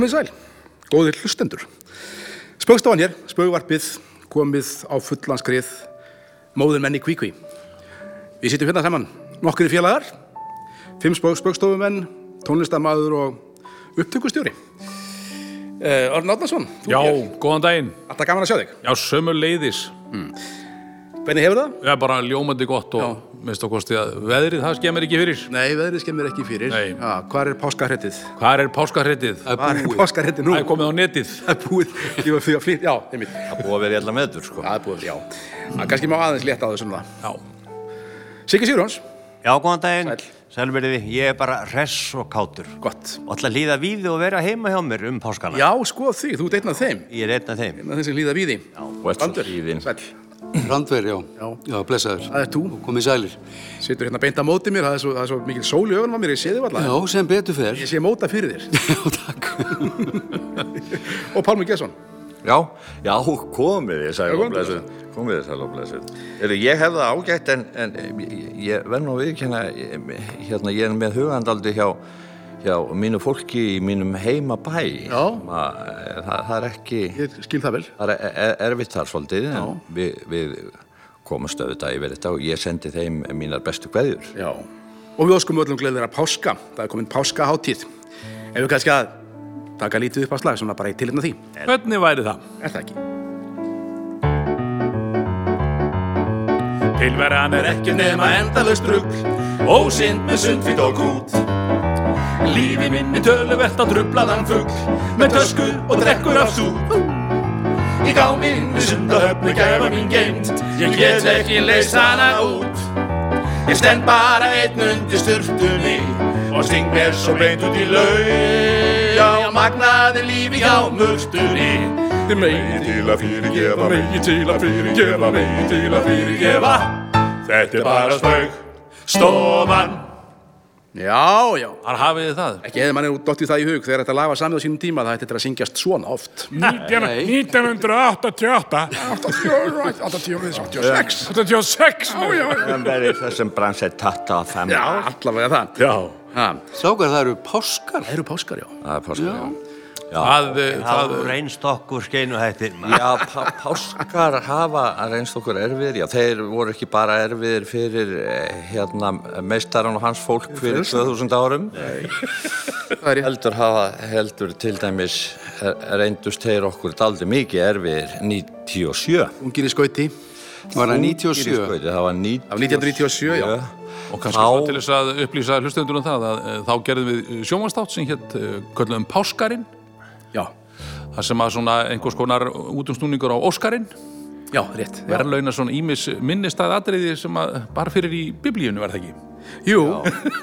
Komið sæl, góðir hlustendur. Spöggstofan hér, spöggvarpið, komið á fullan skrið, móður menni kvíkví. Við sittum hérna saman, nokkri félagar, fimm spöggstofumenn, tónlistamæður og upptökustjóri. Uh, Orn Átnarsson, þú Já, hér. góðan daginn. Alltaf gaman að sjá þig. Já, sömu leiðis. Hvernig hefur það? Já, bara ljómandi gott og minnst á kosti að veðrið, það skemmir ekki fyrir. Nei, veðrið skemmir ekki fyrir. Nei. Já, hvar er páskahrettið? Hvað er páskahrettið? Hvar er páskahrettið nú? Það er komið á netið. Það er búið, ég var fyrir að flýtt, já, einmitt. Það búið að vera alla meður, sko. Það er búið, já. Það er kannski má aðeins létta á þessum það. Já. Siggi Sigurjóns, Já, góðan daginn. Sæll. Sælverði, ég er bara hress og kátur. gott. Og ætla að líða víði og vera heima hjá mér um páskana. Já, sko þig, þú ert einn af þeim. Ég er einn af þeim. Einn af þeim sem líða við því. Og ert svo hlýðin. Randver, já. Já. Já, blessaður. það er þú. Komið sælir. Situr hérna beint að móti mér, það er svo, það er svo mikil sól í augunum á mér, ég sé þig Já, allar. sem betur fer. Ég sé móta fyrir þér. Já, takk. Og Pálmi Gesson. Já, já, komið þið sæl Já, og blessuð. Komið þið sæl og blessuð. Ég hef það ágætt en, en ég, ég verð nú við hérna, hérna, ég er með hugandaldi hjá, hjá mínu fólki í mínum heimabæ. Ma, það, það er ekki, Ég skil það vel. það er er- erfitt þar svolítið, en við, við komumst auðvitað yfir þetta og ég sendi þeim mínar bestu kveðjur. Já. Og við óskum öllum gleðir að páska. Það er komin páskaháttíð. Ef við kannski að taka lítið upp á slag, svona bara í tilhengna því. Hvernig væri það? Er það ekki? Tilverðan er ekki nema endalaust rugl, ósynd með sundfýtt og kút. Lífi minni töluvert að drublaðan fugg með tösku og drekkur af súp. Í gámi inn við sundahöfni gefa mín geimt, ég get ekki leist hana út. Ég stend bara einn undir sturtunni og sting mér svo beint út í laug. Já, magnaði lífi hjá mörgstunni. Þið megi til að fyrirgefa, megi til að fyrirgefa, megi til að fyrirgefa. Þetta er bara spaug, stofan. Já, já. Þar hafið þið það. Ekki hefði manni dottið það í hug þegar þetta lag var samið á sínum tíma það hætti þetta að syngjast svona oft. 1988. 86. 86. Já, já. Það verður þessum bransið tatta að þeim. Já, allavega það. Já. Ha, Strákar, það eru páskar. það eru páskar, já. Það er páskar, já. Það, eh, Það reynst okkur skeinuhættir. Já, pá, páskar hafa að reynst okkur erfiðir, já, þeir voru ekki bara erfiðir fyrir eh, hérna meistaran og hans fólk fyrir 2000 árum. Heldur hafa, heldur til dæmis eh, reyndust þeir okkur daldi mikið erfiðir 97. Ungir í skauti. Var það Í 97? skauti, það var 97. Af 1997, já. og kannski Þá- til þess að upplýsa hlustendur um það að eh, þá gerðum við sjómanstátt sem hétt köllum Páskarinn. Já, Það sem að svona einhvers konar útumstúningur á Óskarinn. já, rétt. Verðlauna svona ímis minnistæð atriði sem að bara fyrir í biblíunu var það ekki. Jú,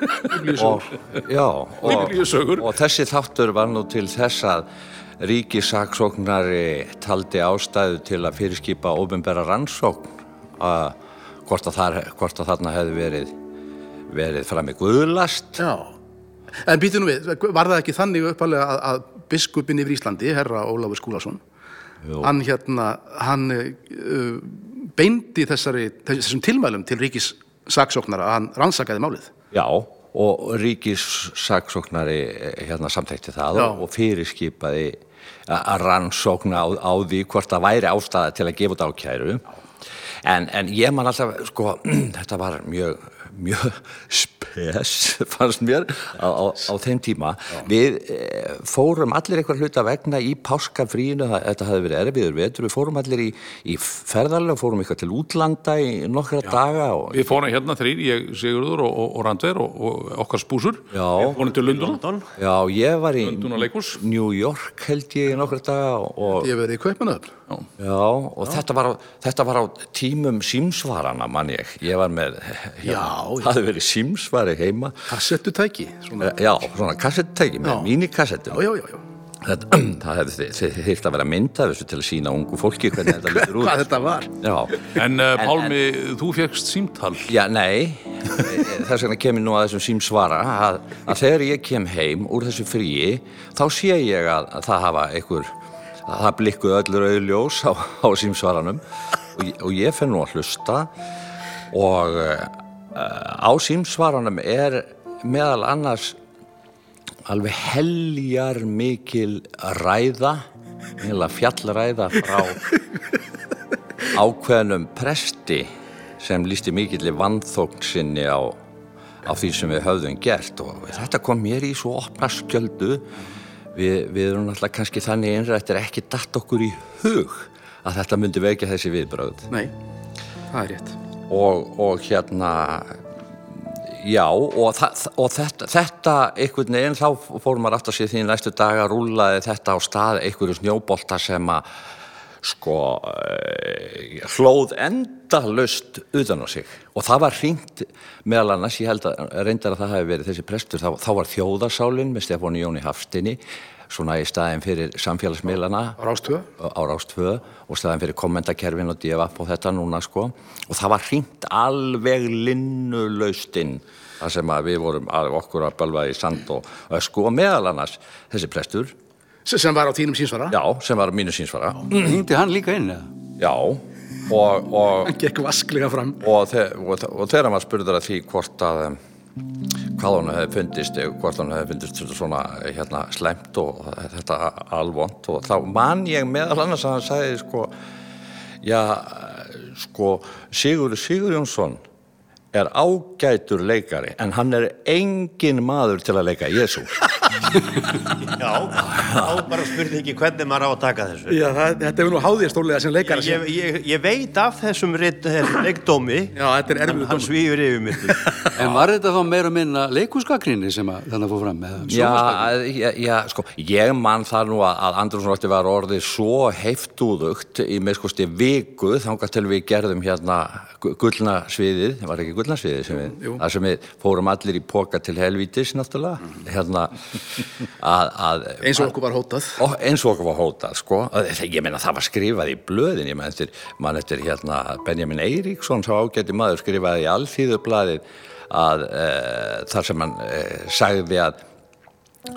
og, já, og, Biblíusögur. og þessi þáttur var nú til þess að ríkisaksóknari taldi ástæðu til að fyrirskipa ofinbæra rannsókn að hvort að, þar, hvort að þarna hefði verið, verið fram í guðlast. já. En býtu nú við, var það ekki þannig uppalega að, að biskupin yfir Íslandi, herra Ólafur Skúlason, hann hérna, hann uh, beindi þessari, þessum tilmælum til ríkis saksóknara að hann rannsakaði málið. Já, og ríkissaksóknari eh, hérna samþekti það Já. og fyrirskipaði að rannsókna á, á því hvort það væri ástæða til að gefa út ákæru. En, en ég man alltaf, sko, þetta var mjög, mjög spes, fannst mér, á, á, á þeim tíma. Við e, fórum allir eitthvað hluta vegna í páskafríinu, þetta hafði verið erfiður vetur, við fórum allir í, í ferðarlega, fórum eitthvað til útlanda í nokkra daga og Við fórum hérna þrýr, ég, Sigurður og, og, og Randver og, og okkar spúsur. Já. Við fórum til Lundun. Já, ég var í Lundun og leikhús. New York held ég í nokkra daga og, Ég verið í Kaupmannöfn. já, og þetta, var á, þetta var á tímum símsvarana mann ég. Ég var með, Já, það hafði verið símsvari heima. Kassettu tæki. Svona. Já, svona kassettæki með mínikassettum. Já, já, já, já. Þetta, það hefði þyrft að vera myndað þessu til að sína ungu fólki hvernig þetta lítur út. Hvað þetta var. Já, En uh, Pálmi, þú fegst símtal. já, nei, þess vegna kemur nú að þessum símsvara að, að þegar ég kem heim úr þessu fríi, þá sé ég að, að það hafa einhver, að það blikkuð öllur auðljós á, á símsvaranum og, og ég fer nú að hlusta og uh, á símsvaranum er meðal annars alveg heljar mikil ræða, heila fjallræða frá ákveðnum presti sem lísti mikill vannþókn sinni á, á því sem við höfðum gert. Og þetta kom mér í svo opna skjöldu. Við, við erum alltaf kannski þannig innrættir ekki datt okkur í hug að þetta myndi vekja þessi viðbröð Nei, það er rétt. Og, og hérna já og, og þetta, þetta einhvern veginn þá fórum maður aftur sér því næstu daga rúlaði þetta á stað einhverju snjóbolta sem að sko eh, hlóð endalust utan á sig. Og það var hringt meðal annars, ég held að reyndar að það hafi verið þessi prestur, þá, þá var þjóðarsálin með Stefáni Jóni Hafstinni svona í staðin fyrir samfélagsmiðlana á Rástvö og staðin fyrir kommentakerfin og divap og þetta núna sko og það var hringt alveg linnulaustinn þar sem að við vorum að okkur að bölva í sand og, og sko meðal annars þessi prestur, Sem var á tínum sínsvara? já, sem var mínu sínsvara Hringdi hann líka inn eða? já, og, og, Hann gekk vasklega fram. og, og, og þegar maður spurður að því hvort að hvað hún hefði fundist eh, hvort hún hefði fundist svona eh, hérna slæmt og þetta alvont. Og þá man ég meðal annars að hann sagði sko já, sko Sigur Sigur Jónsson er ágætur leikari en hann er engin maður til að leika Jésu Já, þá bara spurði ekki hvernig maður á að taka þessu. Já, það, þetta hefur nú háðið stólega sem leikara. Ég, ég, ég veit af þessum leikdómi, Já, þetta er erfiður hann dómur. svífur yfir mér. En var þetta þá meira minna leikúskakrinni sem að þannig að fór fram? eða Já, já, já, sko, ég man það nú að, að Andrússon Ótti var orðið svo heiftúðugt í með sko sti viku þangað til við gerðum hérna gu- gullna sviðið, það var ekki gullna sviðið sem sem við fórum allir í póka til helvítis náttúrulega, hérna að, að Eins og okkur var hótað. og eins og okkur var hótað sko. Ég meina það var skrifað í blöðin. Ég man eftir, eftir hérna Benjamin Eiríksson sá ágæti maður skrifaði í alþýðublaðið að e, þar sem hann e, sagði að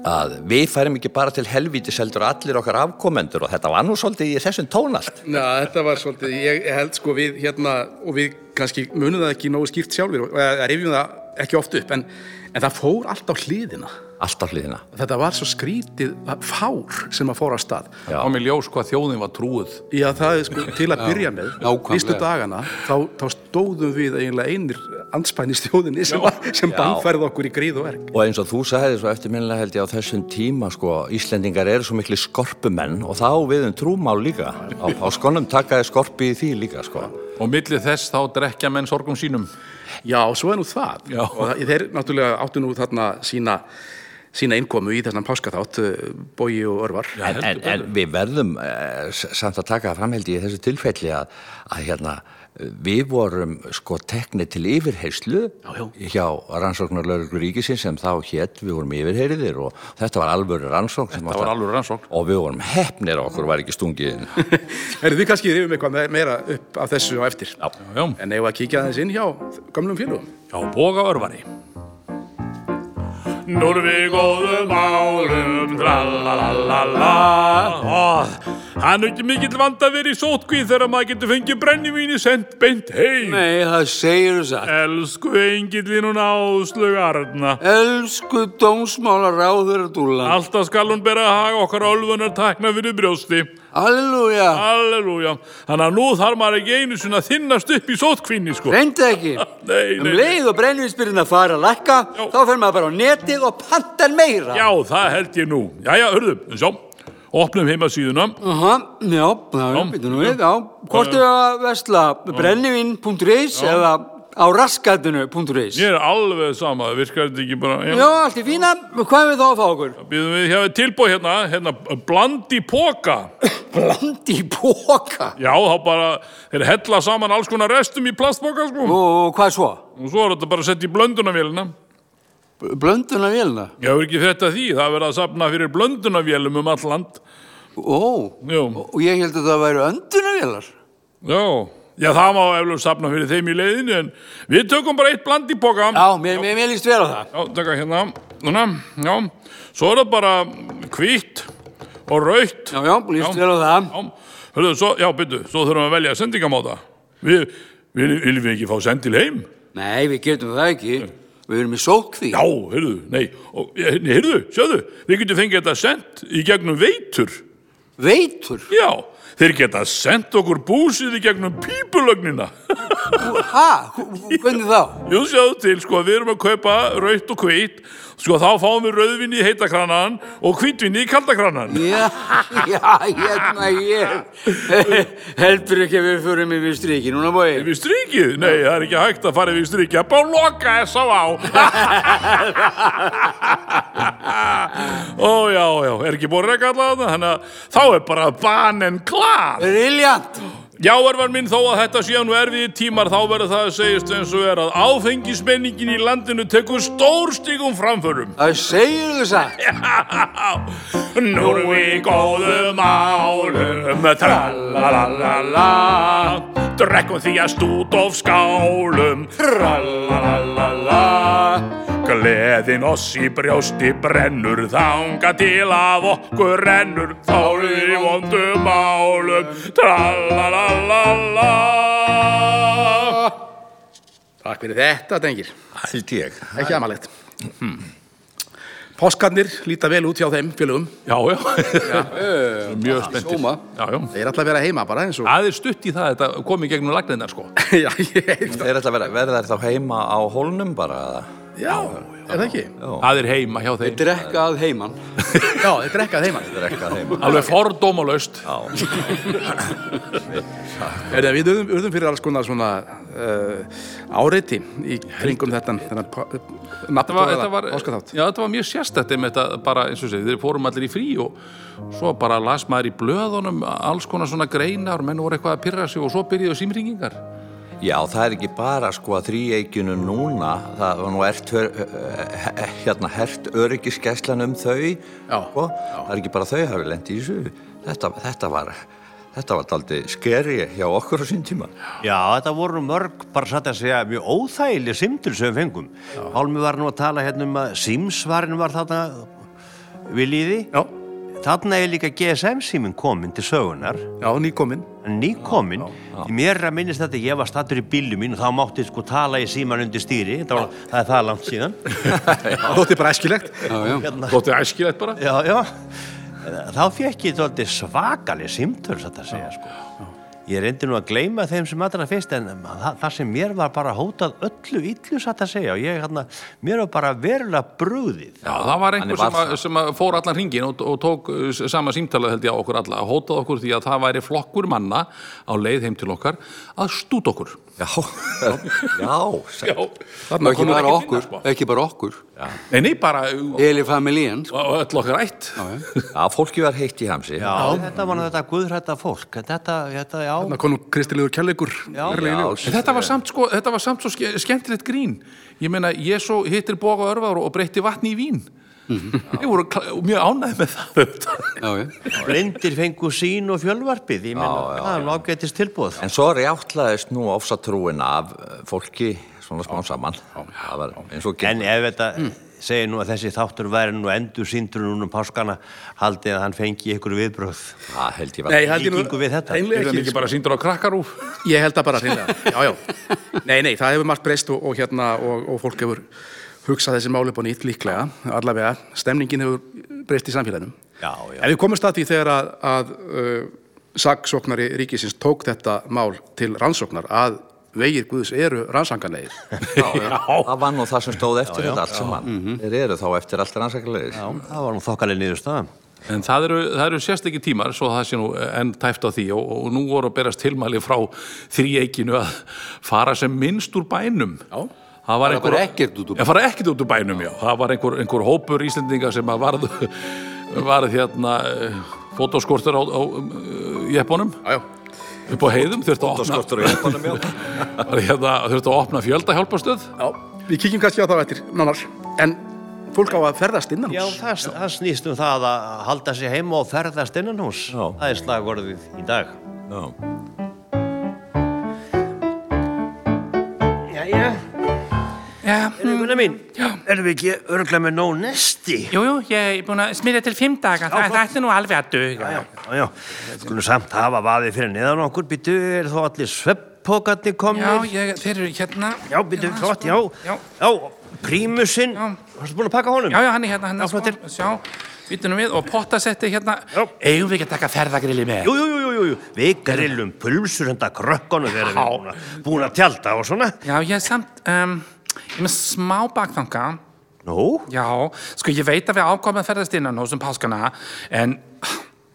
að við færum ekki bara til helvítis heldur allir okkar afkomendur og þetta var nú svolítið í þessum tónalt Já, þetta var svolítið, ég held sko við hérna, og við kannski munum það ekki nógu skýrt sjálfur, og rifjum það ekki oft upp, en, en það fór allt á hliðina. allt á hliðina Þetta var svo skrítið að- fár sem að fóra á stað. Á mig ljós hvað þjóðin var trúið Já, það er sko til að byrja með, fyrstu dagana, þá, þá stóðum við eiginlega einir anspæni stjóðinni sem, sem Já. bannfærði okkur í gríð og verk. Og eins og þú sagði svo eftirminnilega held ég á þessum tíma sko, Íslendingar eru svo miklu skorpumenn og þá við um trúmál líka. Á, á skonum takaði skorpi í því líka sko. og millið þess þá drekja menn sorgum sínum Já, svo er nú það. Já. Og það, þeir náttúrulega áttu nú þarna sína, sína innkomu í þessan páskaþátt, Bói og Örvar. Já, En, en, en við verðum uh, samt að taka framheldi í þessu tilfelli að, að hérna, eh, við vorum sko tekni til yfirheyslu Já, já. hjá rannsóknarlaugur ríkisins sem þá hétt, við vorum yfirheyriðir og þetta var alvöru rannsókn átti var alveg rannsókn og við vorum hefnir að okkur var ekki stungið inn. Erum við kannski rifum eitthvað me- meira upp af þessu á eftir? Já. já, En eigum við að kíkja aðeins inn hjá gamlum félugum? já, boga örvari Nú erum við góðum álum, tralalala Ó, Hann er ekki mikill vand að vera í sótkví þegar maður getur fengið brennivíni sendt beint heim Nei, það segir þú satt. Elsku engillin og náðslug Arna Elsku dómsmála ráður dúlan. Alltaf skal hún bera að haga okkar álfunar takna fyrir brjósti Halleluja. Halleluja Þannig að nú þarf maður ekki einu að þinnast upp í sótkvíni sko Reyndi ekki. Nei, Um nei, nei. leið og brennvísbyrjun að fara að lækka, Já. þá fer maður bara á netið og pantar meira. Já, það held ég nú Jæja, hörðum, sjá Opnum heimasíðuna Aha, já, já, já, býtum við, já. Hvort er að vesla brennivinn.is eða á raskatinu.is? Ég er alveg sama, virkar þetta ekki bara Já, allt í fína. Hvað er við þá að fá okkur? Býðum við hjá tilbúið hérna, hérna, bland í póka Blandi póka. Já, þá bara, þeir hella saman alls konar restum í plastbóka sko Og hvað svo? Og svo er þetta bara sett í blöndunavélina Blönduna vélina. Ég hefur ekki þetta því, það er verið að safna fyrir blöndunavélum um all land Ó, Jú, og ég held að það væru öndunavélar. já Já, það má eflug safna fyrir þeim í leiðinu en við tökum bara eitt bland í póka Já, mér, mér, mér líst vel á það. Já, taka hérna, núna, já Svo er það bara hvítt og rautt Já, já, líst vel á það. Já, hörðu, svo, já, byrju, svo þurfum við að velja sendingamáta Við, við, viljum við ekki fá sendil heim? Nei, við getum það ekki. Við erum í sótkví. Já, heyrðu, nei, og, nei, heyrðu, sjáðu, við getum fengið þetta sendt í gegnum veitur. Veitur. Já, þeir geta sendt okkur búsið í gegnum pípulögnina. Hæ? Hvernig þá? Jú, sjáðu til, sko, við erum að kaupa raut og hvít, sko, þá fáum við rauðvinni í heitakranan og hvítvinni í kaldakranan. Já, já, hérna ég heldur ekki að við förum yfir striki núna bói. Við strikið? Nei, það er ekki hægt að fara við strikið, bara loka þess á. Ó, já, já, er ekki að reka allavega þannig að þá er bara banen klar. Briljant. Já, erfar minn, þó að þetta séu nú erfiði tímar, þá verður það að segjast eins og er að áfengismenningin í landinu tekur stórstíkum framförum. Það segir þú satt. Já, nú erum við góðum álum, tralalala, drekkum því að stút of skálum, tralalala, gleðin oss í brjósti brennur, þanga til af okkur rennur, þá erum við í vondum álum, tralalala. Takk fyrir þetta, dengir. Held ég. Ekki amalegt. Páskarnir líta vel út hjá þeim félögum. Já, já, mjög spenntir. Sóma. Já, já. Þeir ætla að vera heima bara eins og... Það er stutt í það, þetta kom í gegnum lagninnar, sko. Já, ég... Þeir ætla að vera, verða þær þá heima á hólnum bara? eða? Já, er það ekki? Það er heima hjá þeim. Drekka að heiman. Já, þeir. Þeir ekki að heima. Alveg fordómalaust. Er það, við urðum, urðum fyrir alls konar svona uh, áreiti í kringum þetta þennan Þetta var, þetta var, nafnbóðaða páskaþátt. já, þetta var mjög sérstætt einmitt að bara, eins og segið, þeir fórum allir í frí og svo bara las maður í blöðunum alls konar svona greinar menn voru eitthvað að pyrra sig og svo byrjuðu símringingar. Já, það er ekki bara sko að þrýeikjunu núna, það var nú ert, hérna, hert öryggiskeslan um þau, Já, sko. það er ekki bara þau hafi lendi í þessu, þetta, þetta var, þetta var daldi skeri hjá okkur á sín tíma. Já, þetta voru mörg, bara satt að segja, mjög óþægileg simtul sem við fengum. Hálmi var nú að tala hérna um að símsvarin var þarna viljiði. Já, Þarna er líka GSM-síminn kominn til sögunar, já, nýkominn. nýkominn. Í mér er að minnist þetta, ég var stattur í bílum mín og þá mátti sko tala í síman undir stýri, þetta var, það er það langt síðan. Það þótti bara æskilegt. Já, já. Hérna, Þótti æskilegt bara. já, já. Þá fekk ég simtöl, satt að segja, sko. Ég reyndi nú að gleyma þeim sem allra fyrst en það, það sem mér var bara hótað öllu illu satt að segja og ég hérna, mér var bara verulega brúðið. Já, það var einhver sem, að, sem að fór allan hringin og, og tók uh, sama símtalið held ég á okkur alla, hótað okkur því að það væri flokkur manna á leið heim til okkar að stút okkur. Já, já, já. Og ekki bara okkur, sko. ekki bara okkur. Nei, nei, bara Heli familíen, sko. og öll okkar ætt. Já, fólki var heitt í hamsi. Já, þetta var þetta guðrætta fólk, þetta, þetta, já. Kom nú kristilegur. Já, já. En þetta var samt, sko, þetta var samt svo ske- skemmtilegt grín. Ég meina, ég svo hittir boga örvar og breytti vatni í vín. Ég voru mjög ánægð með það. auðvitað. Já, já. Blindir fengu sín og fjölvarpið, ég meina, það er ágætist tilbúð. En svo rjáttlaðist nú ofsatrúin af eh, fólki svona smá saman. Það var eins og En ef þetta segir nú að þessi þáttur væri nú endur síndur núna um páskana, haldið að hann fengi ykkur viðbröð. Það held ég var. Nei, held ég nú... Líkingu við þetta. Er það ekki, bara síndur á krakkarúf? Ég held það bara hreinlega, já, já. Nei, nei, það hefur margt breyst og, og hérna, og, og fólk hefur hugsað þessi máli upp á nýtt líklega, allavega, stemningin hefur breyst í samfélaginu. Já, já. En við komumst að því þegar að, að uh, saksóknari ríkisins tók þetta mál til rannsóknar að vegir Guðs eru rannsanganlegir. Já, já. Það var nú það sem stóð eftir þetta allt saman. Þeir eru þá eftir allt rannsakalegir. Já, það var nú þokkalega niðurstaðan. En það eru, það eru sérstakki tímar, svo það sé nú enn tæft á því og, og nú voru að berast tilmæli frá þrýeikinu að fara sem minnst úr bænum. Já. Það var bara ekkert út úr Já, fara ekkert út úr bænum, já. Það var einhver, einhver hópur Íslendinga sem að varð, varð hérna fótóskortur á, á um, jeppunum Já, já. upp á heiðum, að opna, já. var hérna, að opna fjöldahjálparstöð. Já, við kíkjum kannski á það eftir nánar, en fólk á að ferðast innan Já, hús. það, það snýst um það að halda sig heima og ferðast innan hús. Já. Það er slagorðið í dag. Já. Jæja, Já, Gunnar mín, erum við ekki örglega með nóg nesti? jú, jú, ég er búin að smyrja til fimm daga, það, ætti nú alveg að döga. Já, já, skulum samt hafa vaðið fyrir neðan okkur, býtu, er þó allir svepp kjötpókarnir Já, komnir. ég, þeir eru hérna. Já, byrju, flott, já. Já. Já, prímusinn. Varstu búin að pakka honum? Já, já, hann er hérna, hann er sko, sjá, við og pottasetti hérna. Eigum við ekki að taka ferðagrilli með? Jú, jú, jú, við grillum pulsur handa krökkunum þegar við erum búin að- tjalda og svona. Já, ég samt, um, ég er með smá bakþanga. Nú, Já, sko, ég veit að við ákomum að ferðast innan hos um páskana, en,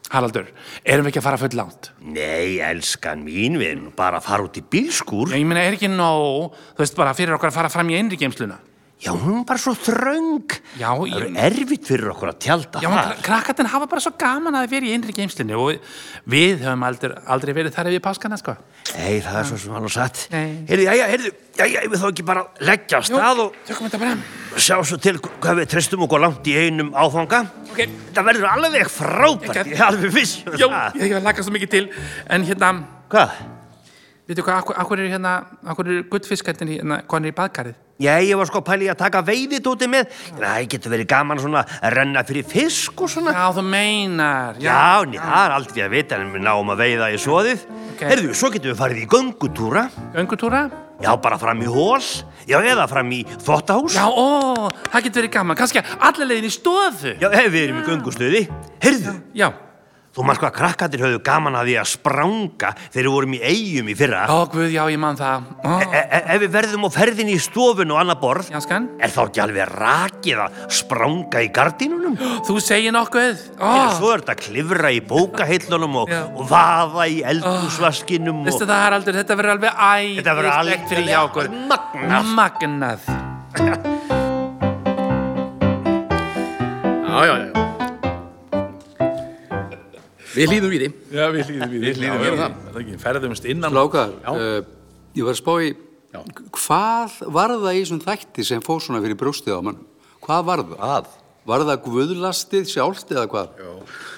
Haraldur, erum við ekki að fara full langt? nei, elskan mín, við erum bara að fara út í bílskúr. Já, ég meina, er ekki nóg, þú veist, bara fyrir okkur að fara fram í einri geimsluna? Já, hún er bara svo þröng. Já, Það ég- er erfitt fyrir okkur að tjalda Já, þar. en krakkarnir hafa bara svo gaman að vera í einri geimslunni og við höfum aldrei, aldrei verið þar ef við páskana, sko. Nei, það er svo sem hann har satt. Heyrðu, jæja, heyrðu, jæja, ef við þá ekki bara leggja af stað og tökum þetta bara. sjá svo til hvað við tristum okkur langt í einum áfanga. Ok. Það verður alveg frábært, ég er alveg viss um Já, það. ég hef lagað svo mikið til, en hérna, Hvað? Veitu hvað, akkur, akkur er hérna, akkur er guttfiskarnir hérna, konir í baðkarið? Já, ég var sko pæli að taka veiðitóti með. Það getur verið gaman svona að renna fyrir fisk og svona. Já, þú meinar. Já, ný, það er aldrei að vita en við náum að veiða í svoðið. Ok. Heyrðu, svo getum við farið í göngutúra. Göngutúra? Já, bara fram í hól. Já, eða fram í þvottahús. Já, ó, það getur verið gaman. Kannski allir leiðin í stofu. Já, ef við erum í göngustöði. Heyrðu, Já. Þú maður hvað krakkatir höfðu gaman að því að spranga þegar við vorum í eigum í fyrra. Ó, guð, já, ég man það. Ó, E e ef við verðum á ferðinni í stofun og annað borð, já, skan. er þá ekki alveg rakið að spranga í gardínunum? Þú segir nokkuð. Eða svo er þetta að klifra í bókaheillunum og, og vaða í eldhúsvaskinum veistu og... það, Haraldur, þetta verður alveg æðislegt Þetta verður alveg fyrir hjá okkur. magnað. Magnað. Já, já, já. Við hlýðum í því. Já, við hlýðum við Við hlýðum við það. Það ekki, ferðumst innan Lákar, uh, ég var að spá í Já. hvað var það í þessum þætti sem fór svona fyrir brjóstið á mann? Hvað var það? Að? Var það guðlastið sjálft eða hvað?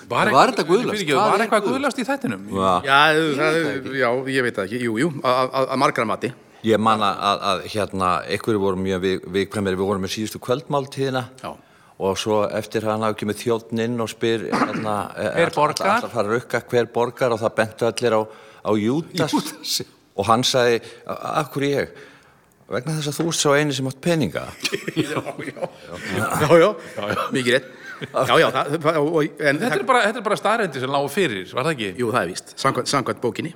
Var, Var þetta guðlast? Hvað Var er eitthvað guðlast? guðlast í þættinum? Já. Já, það, já, ég veit það ekki. Jú, jú, að- að að margra mati. Ég man að, að, hérna, einhverju voru mjög vikpremjari, við vorum með síðustu kvöldmáltíðina Já. Og svo eftir hann hafa ekki með þjóttn inn og spyr hérna, Hver borgar? Fara að rukka hver borgar og það bentu allir á, á Júdas Júdas, já. og hann sagði, af hverju ég? Vegna þess að þú ert svo eini sem átt peninga. Já, já, já, já, mikið rétt. Já, já, það, það- og, en Þetta er bara, þetta er bara staðrendi sem lágu fyrir, var það ekki? Jú, það er víst, samkvæmt, samkvæmt bókinni.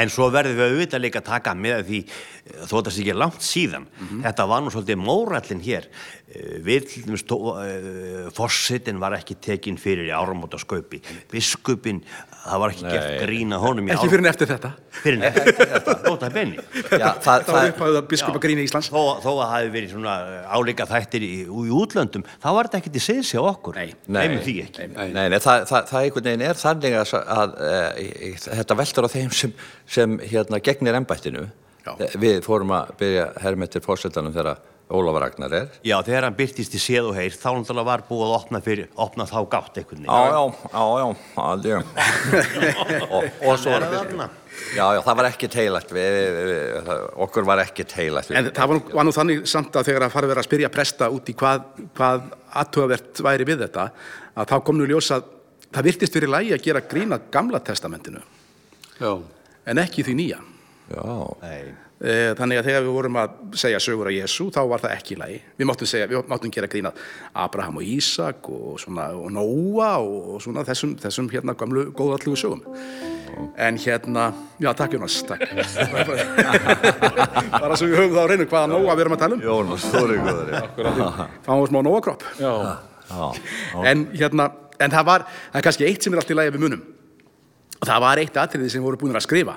En svo verðum við auðvitað líka að taka með því eh, þó þetta sé ekki langt síðan. Þetta var nú svolítið mórallin hér. Eh, Við, til dæmis, uh, fossitin var ekki tekin fyrir í áramóta skaupi. Biskupin, það var ekki gert grína honum í Ekki fyrir en eftir þetta. Fyrir þetta, nota benni. Já, það, Það að biskupa gríni Íslands. Þó, þó að það hefði verið svona eh, álíka þættir í, í útlöndum, þá var þetta ekki til siðs hjá okkur. Nei. Ekki. Nei, nei, það, það, það einhvern veginn er þannig að, að, að þetta veldur á þeim sem, sem hérna, gegnir embættinu. Já. Við fórum að byrja hermetir fórsetanum þegar Ólafur Ragnar er. Já, þegar hann byrtist í séð og heyr, þá náttúrulega var búið að opna, fyrir, opna þá gátt einhvern Já, já, já, já, aldrei. og, og svo Er það þarna? Já, já, það var ekki teilagt, okkur var ekki teilagt. En það var nú, var nú þannig samt að þegar að fara verið að spyrja presta út í hvað, hvað aðtugavert væri við þetta, að þá kom nú ljós að það virtist fyrir lægi að gera grína gamla testamentinu, Já. en ekki því nýja. Já, Nei. Eh, Þannig að þegar við vorum að segja sögur af Jésu, þá var það ekki í lagi. Við máttum segja, við máttum gera grína Abraham og Ísak og, svona, og Nóa og svona þessum, þessum hérna gamlu góðallugu sögum. En hérna, já, takk Jónas, takk. Bara svo við höfum þá á reynu hvaða Nóa við erum að tala um. Jónas, þú er góður. Fáum við smá Nóa-kropp. Já. En hérna, en það var, það er kannski eitt sem er allt í lagi við munum. Og það var eitt atriði sem voru búin að skrifa.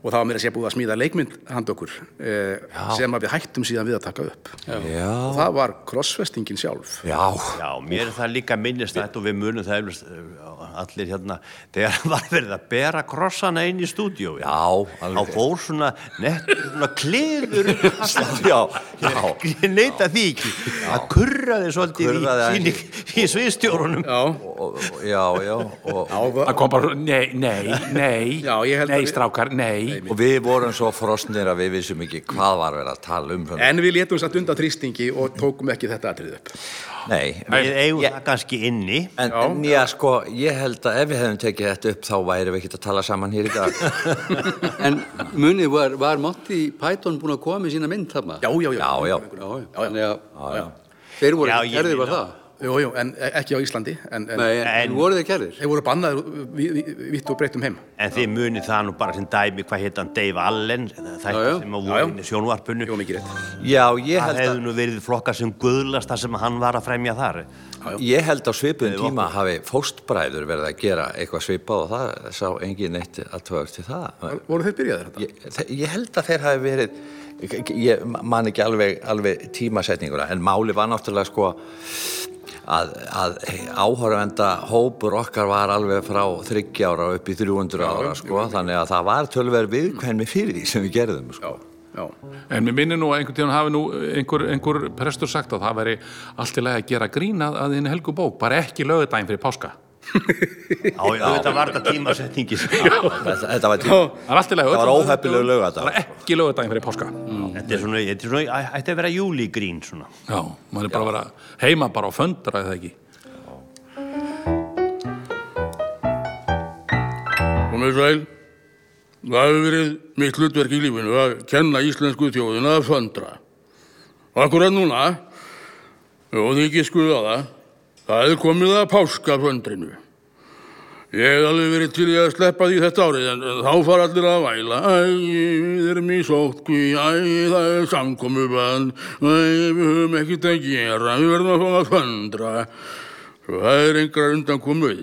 Og það var mér að sé búið að smíða leikmynd hand okkur eh, sem að við hættum síðan við að taka upp. Já, Og það var krossfestingin sjálf. já, Já, mér er það líka minnist þetta og við munum það eflust uh, allir hérna þegar var verið að bera krossana inn í stúdíu já, þá alveg. fór svona nett, svona kliður Já, já. ég neita því ekki það kurraði svolítið í, í, í sviðstjórunum Já, Já, já, og já, Það kom bara, nei, nei, nei, Já, ég held að Nei, strákar, nei. Og við vorum svo frosnir að við vissum ekki hvað var verið að tala um svona. En við létum satt undan þrýstingi og tókum ekki þetta atrið upp. Nei, Við eigum Ég- það kannski inni. en, en já, sko, ég held að ef við hefum tekið þetta upp þá væri við ekkert að tala saman hér í dag. En munið var, var Monty Python búin að koma með sína mynd þarna? Já, já, já. Já, já. Já, já. Þannig að þeir voru Já, kærðir var það? Jú, jú, en ekki á Íslandi. En, en Nei, en, en voru þeir kærðir? þeir voru bannaður vi- vi- vitt og breytum heim. En þið munið það nú bara sem dæmi, hvað heit hann, Dave Allen, þetta Já, já. sem að Já, voru já. inn í sjónvarpinu. Jú, mikið rétt. Já, ég Það held hefði að, nú verið flokka sem guðlast það sem hann var að fremja þar. ég held á svipuðum tíma hafi fóstbræður verið að gera eitthvað svipað og það sá engin neitt aðtöðast til það. Voru þeir byrjaðir þetta? Ég, ég held að þeir hafi verið, ég man ekki alveg, alveg tímasetninguna, en máli var náttúrulega sko að, að áhörvenda hópur okkar var alveg frá 30 ára upp í 300 ára sko, þannig að það var tölver viðkvæmni fyrir því sem við gerðum sko. Já, já. En mér minnir nú að einhvern tíðan hafi nú einhver, einhver prestur sagt að það veri allt í lagi að gera grína að þinn helgu bók, bara ekki lögudaginn fyrir páska. Já, já, þetta var þetta tímasetningi. Þetta, þetta var tíma. Það er allt í lagi. Það var óheppilegur laugardagur. Bara ekki lögudaginn fyrir páska. Þetta er svona, þetta er svona, ætti að vera júlígrín svona. Já, maður er bara að vera heima bara á föndra eða ekki. Komið sæl. Það hefur verið mitt hlutverk í lífinu að kenna íslensku þjóðina að föndra. Og akkurat núna, og þið ekki skuða það, það er komið að páskaföndrinu. Ég hef alveg verið til í að sleppa því þetta árið en þá fara allir að væla. Æ, við erum í sótkví, æ, það er samkomubann, æ, við höfum ekkert að gera, við verðum að fá að föndra. Svo það er engar undan komuð.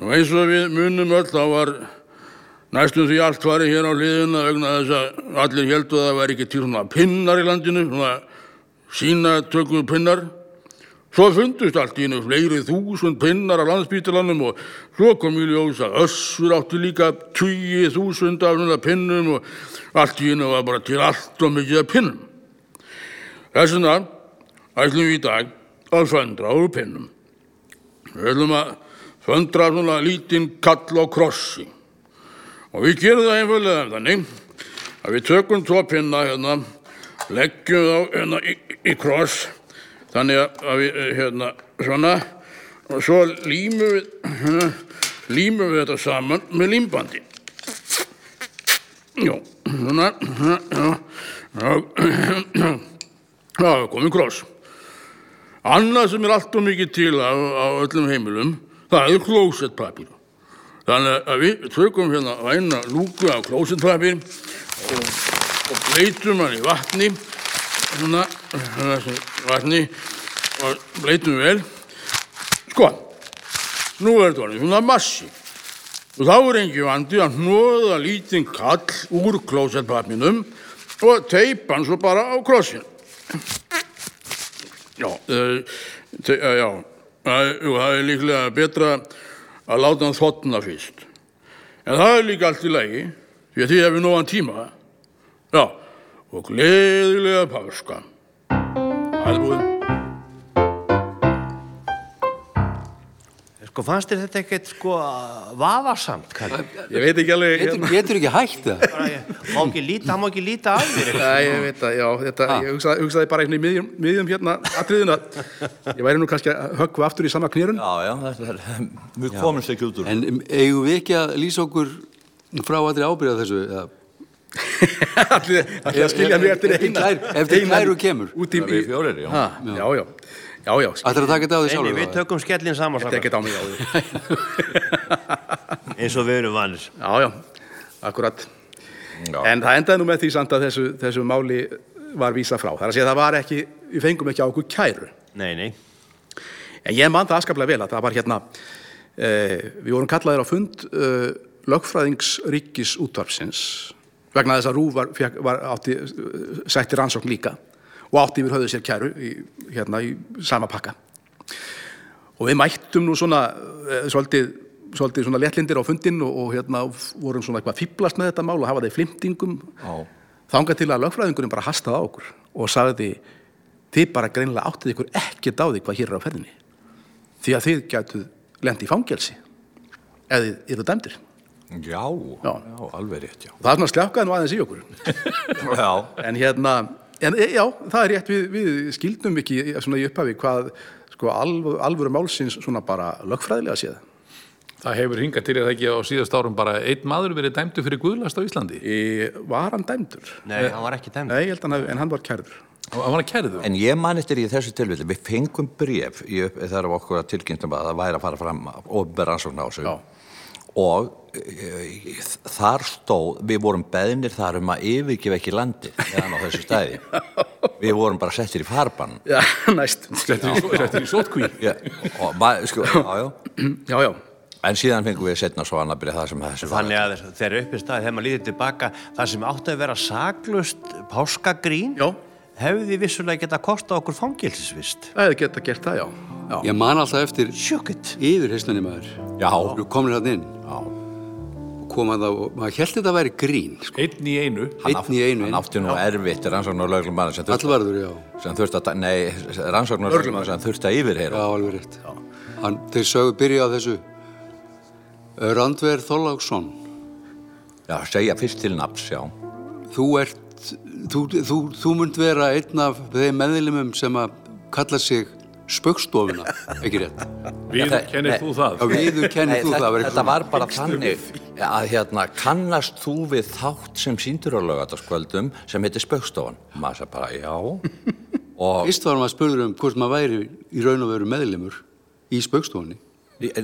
Nú eins og við munum öll þá var næstum því allt farið hér á hliðina vegna þess að allir heldur að það væri ekki til svona pinnar í landinu, svona sína tökum pinnar. Svo fundust allt í hennu fleiri þúsund pinnar á landsbítalanum og svo kom í ljós að össur átti líka tugi þúsund af svona pinnum og allt í hennu var bara til allt og mikið af pinnum. Þess vegna ætlum við í dag að föndra úr pinnum. Við ætlum að föndra svona lítinn kall á krossi. Og við gerum það einfallega þannig að við tökum tvo pinna hérna, leggjum þá hérna í, í kross, þannig að- við eh, hérna svona, og svo límum við, hérna, límum við þetta saman með límbandi. Já, svona, já, já, komið kross. Annað sem er allt og mikið til á, á öllum heimilum, það er klósettpapír. Þannig að við tökum hérna væna lúku af klósettpapír og, og bleitum hann í vatni, svona, vatni og bleitum vel. Sko, nú er þetta orðið svona massi. Og þá er engi vandi að hnoða lítinn kall úr klósettpapinum og teipa hann svo bara á krossin. Já, uh, te, uh, já, jú, það er líklega betra að láta hann þotna fyrst. En það er líka allt í lagi, því að þið hefur nógan tíma. Já, og gleðilega páska. Það búið. Sko, fannst þér þetta ekkert, sko, vafasamt, Kalli? Ég veit ekki alveg... Getur, getur ekki hægt það? Bara, ég- Má ekki líta, hann má ekki líta af þér eitthvað. Nei, ég veit að, já, þetta, ég hugsaði, hugsaði bara einhvern í miðjum, miðjum hérna atriðina. Ég væri nú kannski að höggva aftur í sama knýrun. Já, já, þetta er, ekki út úr. En um, eigum við ekki að lýsa okkur frá allir ábyrða þessu? eða? Allir allir að skilja mig eftir eina. eftir kæru kemur. Út í... Við fjórir, já. Ha, já, já. Já, já, Ætlar að taka þetta á því sjálfur? við tökum skellin saman er eins og við erum vanir. Já, já, akkurat. Já. En það endaði nú með því samt að þessu, þessu máli var vísa frá. Það er að segja að það var ekki, við fengum ekki á okkur kæru. Nei, nei. En ég man það askaplega vel að það var hérna, eh, við vorum kallaðir á fund eh, lögfræðingsríkis útvarpsins vegna þess að Rúf var, fekk, var átti, sætti rannsókn líka og átti yfir höfðu sér kæru í, hérna í sama pakka. Og við mættum nú svona eh, svolítið, svolítið svona léttlindir á fundin og, og hérna vorum svona eitthvað fýblast með þetta mál og hafa það í flimtingum Já. þangað til að lögfræðingurinn bara hastaði á okkur og sagði þið bara greinilega áttið ykkur á því hvað hér er á ferðinni því að þið gætuð lendi í fangelsi eða eru dæmdir Já, Já. já, alveg rétt, já. Það er svona sljákaði nú aðeins í okkur. Já, En hérna, en e, já, það er rétt, við, við skildum ekki í- svona í upphafi hvað sko alvöru, alvöru málsins svona bara lögfræðilega séð. Það hefur hingað til að ekki á síðast árum bara einn maður verið dæmdu fyrir guðlast á Íslandi. Í, var hann dæmdur? Nei, hann var ekki dæmd. Nei, ég held hann, hafi- en hann var kærður. Og hann var að kærðu. en ég man eftir í þessu tilfelli, við fengum bref í upp, þegar okkur að tilkynntum að það væri að fara fram ofnbæra rannsókn á þessu Já. Og e, þar stóð, við vorum beðnir þar um að yfirgefa ekki landi meðan á þessu stæði. Við vorum bara settir í farbann. Já, næst. Settir í, sótkví. Já, og maður, sko, já, já. Já, já. En síðan fengum við setna svo annað byrja það sem þessu var. Þannig að þegar upp í staði, þegar maður líður tilbaka, það sem átti að vera saglust páskagrín, Já, hefði vissulega geta kosta okkur fangilsisvist. það hefði geta gert það, já. já. Ég man alltaf eftir Sjökkut. yfirheyslunni maður. Já, Þú komir hann inn já. og kom að það og maður held þetta að væri grín, sko. Einn í einu. Einn í einu Hann átti nú erfitt rannsóknar löglumann sem þurfti, Allvarður, já. sem þurfti að, nei, rannsóknar löglumann sem þurfti að Já, yfirheyra. alveg rétt. Hann, þeir sögu byrja á þessu Randver Þorláksson, Já, segja fyrst til nafns, já. þú ert, þú, þú, þú munt vera einn af þeim meðlumum sem að kalla sig spöggstofuna, ekki rétt. Við það- kennir þú það. Já, viður kennir þú þetta, það. þetta eitthvað var bara þannig að hérna, kannast þú við þátt sem síndur á lögataskvöldum sem heitir Spaukstofan? Maður sagði bara, já. Og, Fyrst var maður spurður um hvort maður væri í raun og veru meðlumur í spöggstofunni.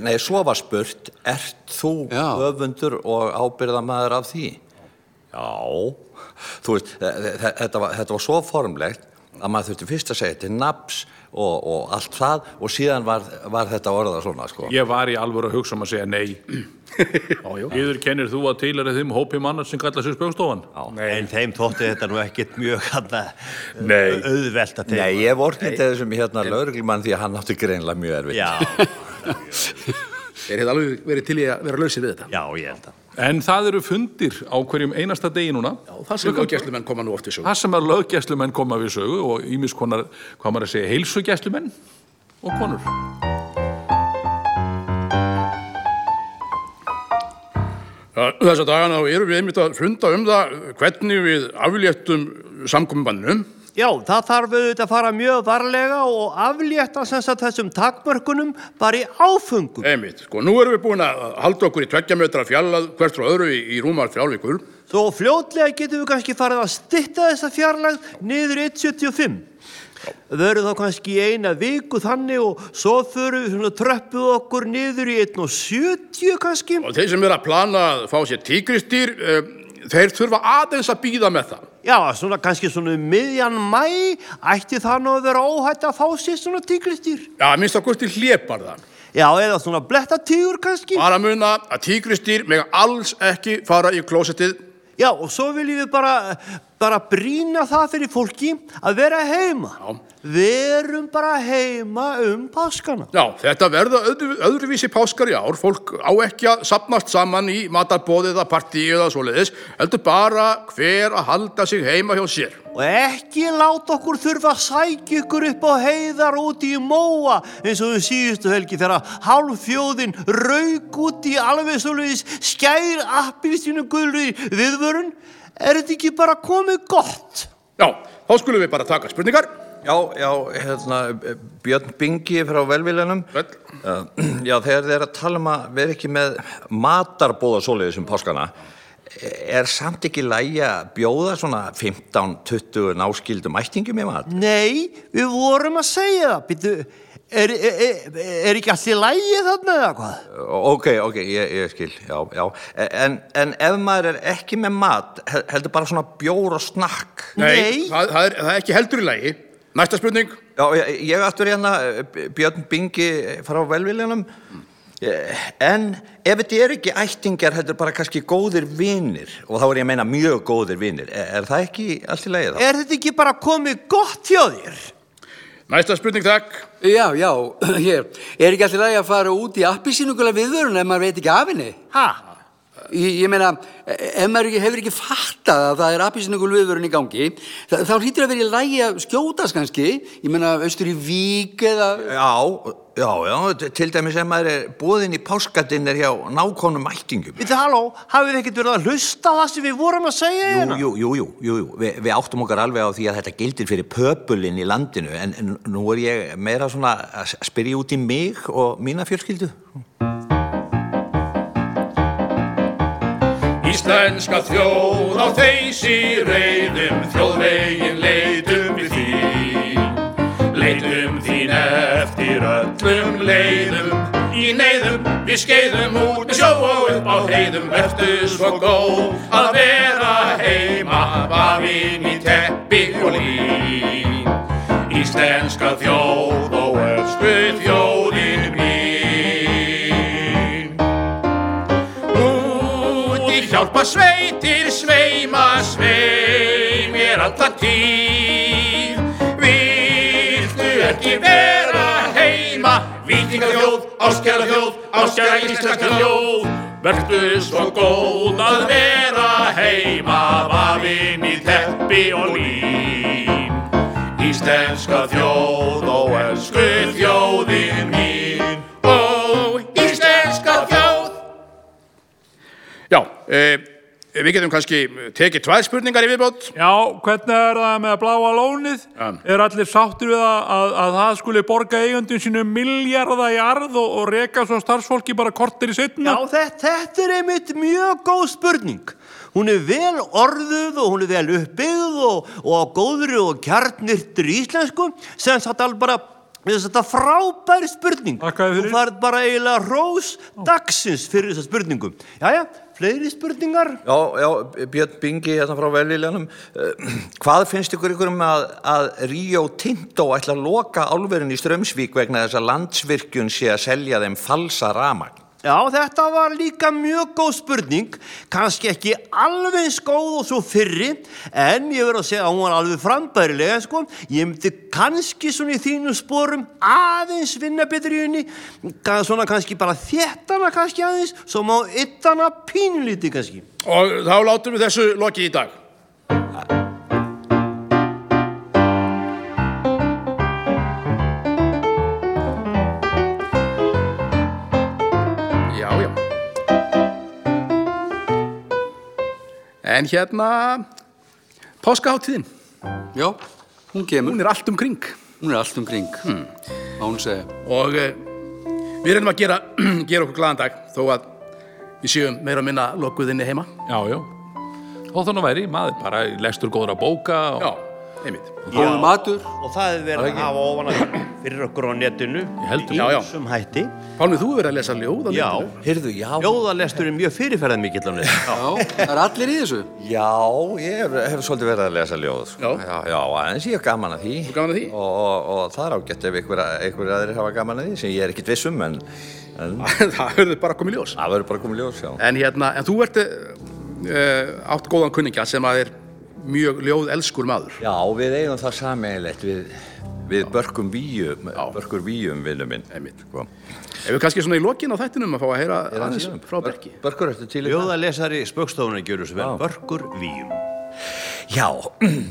nei, svo var spurt, ert þú höfundur og ábyrðamaður af því? Já. Þú veist, þe- þe- þetta var, þetta var svo formlegt að maður þurfti fyrst að segja til nafns og, og allt það og síðan var, var þetta orðað svona, sko. Ég var í alvöru að hugsa um að segja nei. Yður kennir þú að til er þeim hópi mannar sem kalla sér spjókstofan? En þeim þótti þetta nú ekkit mjög auðvelt að Nei, ég vorkindi þessum hérna lögreglumann því að hann átti greinlega mjög erfitt. Já, Þeir hefði alveg verið til í að vera lausir við þetta. já, ég held að. En það eru fundir á hverjum einasta degi núna. Já, það sem löggæslumenn koma nú oft í sögu. Það sem að löggæslumenn koma við sögu og ímis konar, hvað maður að segja, heilsugæslumenn og konur. Þessa dagana erum við einmitt að funda um það hvernig við afléttum samkominnbannum. Já, það þarf auðvitað að fara mjög varlega og aflétta þessum takmörkunum bara í áfengum. Einmitt, sko, nú erum við búin að halda okkur í tveggja metra fjallað hvert frá öðru í, í rúmar þrjálfíkur. Þó fljótlega getum við kannski farið að stytta þessa fjarlægð niður 1,75. Verður þá kannski í eina viku þannig og svo förum við tröppuð okkur niður í 1,70 kannski. Og þeir sem er að plana að fá sér tígristýr, uh, þeir þurfa aðeins að býða með það. Já, svona kannski svona um miðjan mæ ætti það nú að vera óhætt að fá sér svona tígristýr. Já, minnst að kosti hljepar það. Já, eða svona blettatígur kannski. Bara muna að tígristýr mega alls ekki fara í klósettið. Já, og svo viljum við bara, bara brína það fyrir fólki að vera heima. Já. Verum bara heima um páskana. Já, þetta verða öðru, öðruvísi páskar í ár. Fólk á ekki að sapnast saman í matarbóðið eða partíu eða svoleiðis. Heldur bara hver að halda sig heima hjá sér. Og ekki láta okkur þurfa að sækja ykkur upp á heiðar úti í móa eins og við síðustu helgi þegar hálf þjóðin rauk út í alveg svoleiðis skær appilsinu gulri viðvörun. Er þetta ekki bara komið gott? Já, þá skulum við bara taka spurningar. Já, já, hérna, Björn Bingi frá velviljanum. Vel. Já, þegar þeir að tala um að vera ekki með matarbóða svoleiðis um páskana, er samt ekki lægi að bjóða svona 15-20 náskildum ættingum í mat? Nei, við vorum að segja það. Býtu, er, er, er, er ekki allir lægi þarna eða hvað? Ok, ok, ég, ég skil, já, já. En, en ef maður er ekki með mat, hel- heldur bara svona bjór og snakk. Nei. Það, það, er, það er ekki heldur í lagi. Næsta spurning. Já, ég, ég aftur hérna, Björn Bingi frá velviljanum. Eh, En ef þetta er ekki ættingar, heldur bara kannski góðir vinir, og þá er ég að meina mjög góðir vinir, er, er það ekki allt í lagi þá? Er þetta ekki bara komið gott hjá þér? Næsta spurning, takk. Já, já, hér. Er ekki allir lagi að fara út í appisínugula viðvörun ef maður veit ekki af henni? Ha? Ég, ég meina, ef maður ekki, hefur ekki fattað að það er apísinningur viðvörun í gangi, þá, þá hlýtur að vera í lægi að skjótast kannski, ég meina, austur í vík eða... Já, já, já, til dæmis ef maður er búðin í páskadinner hjá nákonum mættingum. Við það, halló, hafið þið ekkert verið að hlusta á það sem við vorum að segja Jú, hérna? jú, jú, jú, jú, jú. Vi, við áttum okkar alveg á því að þetta gildir fyrir pöpulinn í landinu en, en nú er ég meira svona að spyrja út í mig og mína fjölskyldu. Íslenska þjóð á þeysi reyðum, þjóðvegin leitum við þín. Leitum þín eftir öllum leiðum, í neyðum við skeiðum út með sjó og upp á heiðum. Vertu svo góð að vera heima, vafinn í teppi og lín. Íslenska þjóð og elsku þjóðin Hjálpa sveitir sveima sveim er alltaf tíð. Viltu ekki vera heima? Víkinga þjóð, áskjara þjóð, áskjara íslenska þjóð. Vertu svo góð að vera heima Vafinn í teppi og lín. Íslenska þjóð og elsku þjóðin mín Já, e, við getum kannski tekið tvær spurningar í viðbót. Já, hvernig er það með að bláa lónið? Ja. Er allir sáttir við að, að, að það skuli borga eigundin sínu miljarda í arð og, og reka svo starfsfólki bara kortir í setna? Já, þetta, þetta er einmitt mjög góð spurning. Hún er vel orðuð og hún er vel uppbyggð og, og á góðri og kjarnirtur íslensku sem satt alveg bara Þetta er frábær spurning. Þakka þér fyrir. Þú farð bara eiginlega rós dagsins fyrir þessa spurningum. Jæja, fleiri spurningar? Já, já, Björn Bingi hérna frá velíljanum. Hvað finnst ykkur ykkur um að, að Ríó Tinto ætla að loka álverin í Strömsvík vegna þess að landsvirkjun sé að selja þeim falsa ramagn? Já, þetta var líka mjög góð spurning, kannski ekki alveg góð og svo fyrri, en ég verður að segja að hún var alveg frambærilega, sko. Ég myndi kannski svona í þínu sporum aðeins vinna betur í henni, svona kannski bara þéttana kannski aðeins, svo má yttana pínlítið kannski. Og þá látum við þessu lokið í dag. En hérna, páskaháttíðin, Já, hún kemur, hún er allt um kring. hún er allt um kring, hmm. á hún segja. Og uh, við reynum að gera, gera okkur glaðan dag, þó að við séum meira að minna lokuðinni heima. Já, já. Og þannig væri, maður bara lestur góður að bóka og... Já, einmitt. Góður matur, Og það er verið að hafa ofan að fyrir okkur á netinu. Ég heldur. Já, já. Sem hætti. Pálmi, þú verið að lesa ljóð á Já, netinu. Heyrðu, já. ljóðalestur er mjög fyrirferðan mikill á netinu. já, það er allir í þessu. Já, ég hef, hef svolítið verið að lesa ljóð. Sko. Já. Já, já, aðeins ég hef gaman að því. Þú gaman að því? Og, og, og það er ágætt ef ykkur aðrir hafa gaman að því, sem ég er ekkit viss um, en, en það verður bara komið ljós. það verður bara komið ljós, já. En hérna, en þú ert uh, átt góðan kunningja sem að er mjög ljóð elskur maður. Já, við eigum það sameiginlegt við, við börkum víum, börkur víum, vinnu minn. Sko. Ef við kannski svona í lokin á þættinum að fá að heyra aðeins frá Berki. Börkur, í það? Ljóðalesari spöggstofunar gjörur svo vel. Já. Börkur víum. Já,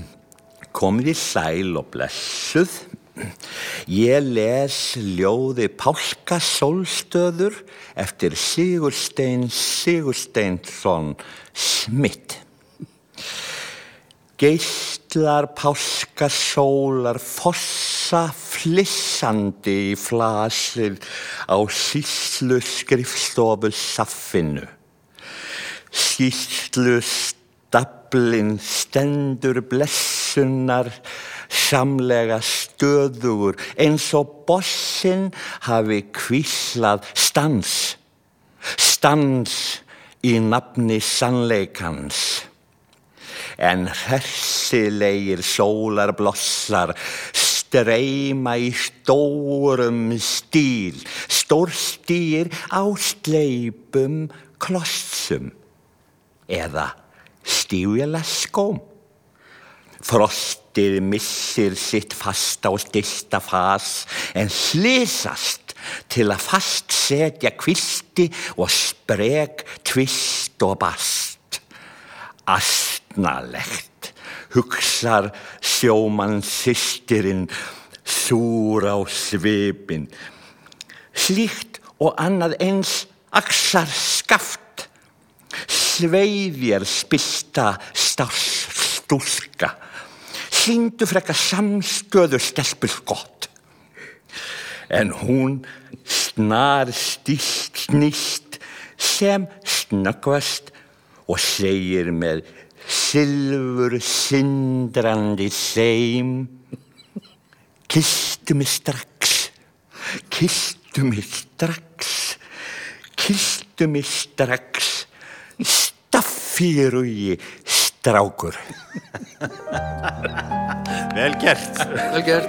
komið í sæl og blessuð. Ég les ljóði Pálka Sólstöður eftir Sigurstein Sigursteinsson Smitt. Geistlar páskasólar fossa flissandi í flasir á síslu skrifstofu saffinu. Skýslu staplinn stendur blessunar samlega stöðugur eins og bossinn hafi kvíslað stans, stans í nafni sannleikans. En hressilegir sólarblossar streyma í stórum stíl, stórstír á sleipum klossum eða stífjalaskóm. Frostið missir sitt fasta og styrsta fas en slysast til að fastsetja kvisti og sprek tvist og bast. Astnalegt, hugsar sjómann sýstirinn, súr á svipin. Slíkt og annað eins aksar skaft. Sveiðjar spilta stálstúlka. Sýndu frekka samstöðu stelpur gott. En hún snar stíst snýst sem snöggvast og segir með silfur sindrandi seim. Kistu mig strax, kistu mig strax, kistu mig strax, staffírugi strákur. Vel gert. Vel gert.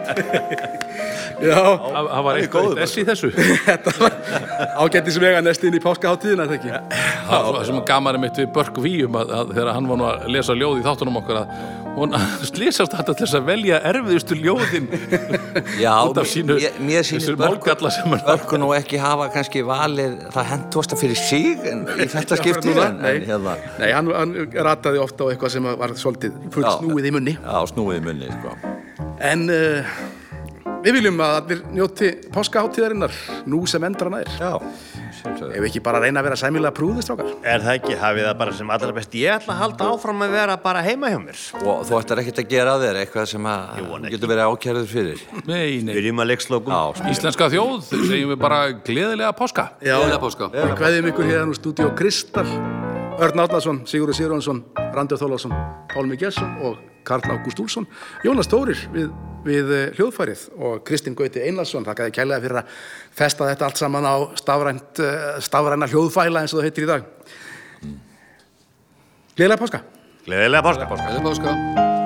Já, Það það var eitthvað þess í þessu. þetta var ágættis vega næst inn í páskaháttíðina, þetta ekki? Það það sem gaman er mitt við Börk Víum að, að þegar hann var nú að lesa ljóð í þáttunum okkar að hún slýsast þetta til þess að velja erfiðustu ljóðin Já, út af sínu mér, mér sýnist þessu Börku, málgalla sem hann Börku nú ekki hafa kannski valið það hentuasta fyrir en í þetta skipti en, nei, en hérna, nei hann, hann rataði ofta á eitthvað sem var svolítið full Já. snúið í munni. Já, snúið í munni, sko. En uh, við viljum að allir njóti páskaháttíðarinnar nú sem endra nær. Já. Ef ekki bara reyna að vera sæmilega prúðistrákar. Er það ekki, hafið það bara sem allra best. Ég ætla að halda áfram að vera bara heima hjá mér. Og þú ættir ekkert að gera þér eitthvað sem getur verið ákjærður fyrir. Nei, nei. Byrjum að leikslokum. Já, Íslenska þjóð, segjum við bara gleðilega páska. Gleðilega páska. Við kveðjum ykkur hérna úr stúdíó Kristal, Örn Árnason, Sigurður Sigurðansson, Randur Þólason, Pálmi Gesson og Karl Ágúst Úlsson, Jónas Tórir við, við eh, hljóðfærið og Kristinn Gauti Einarsson, þakkaði kærlega fyrir að festa þetta allt saman á stafrænt, eh, stafræna hljóðfæla eins og það heitir í dag. Gleðilega páska! Gleðilega páska. Gleðilega páska.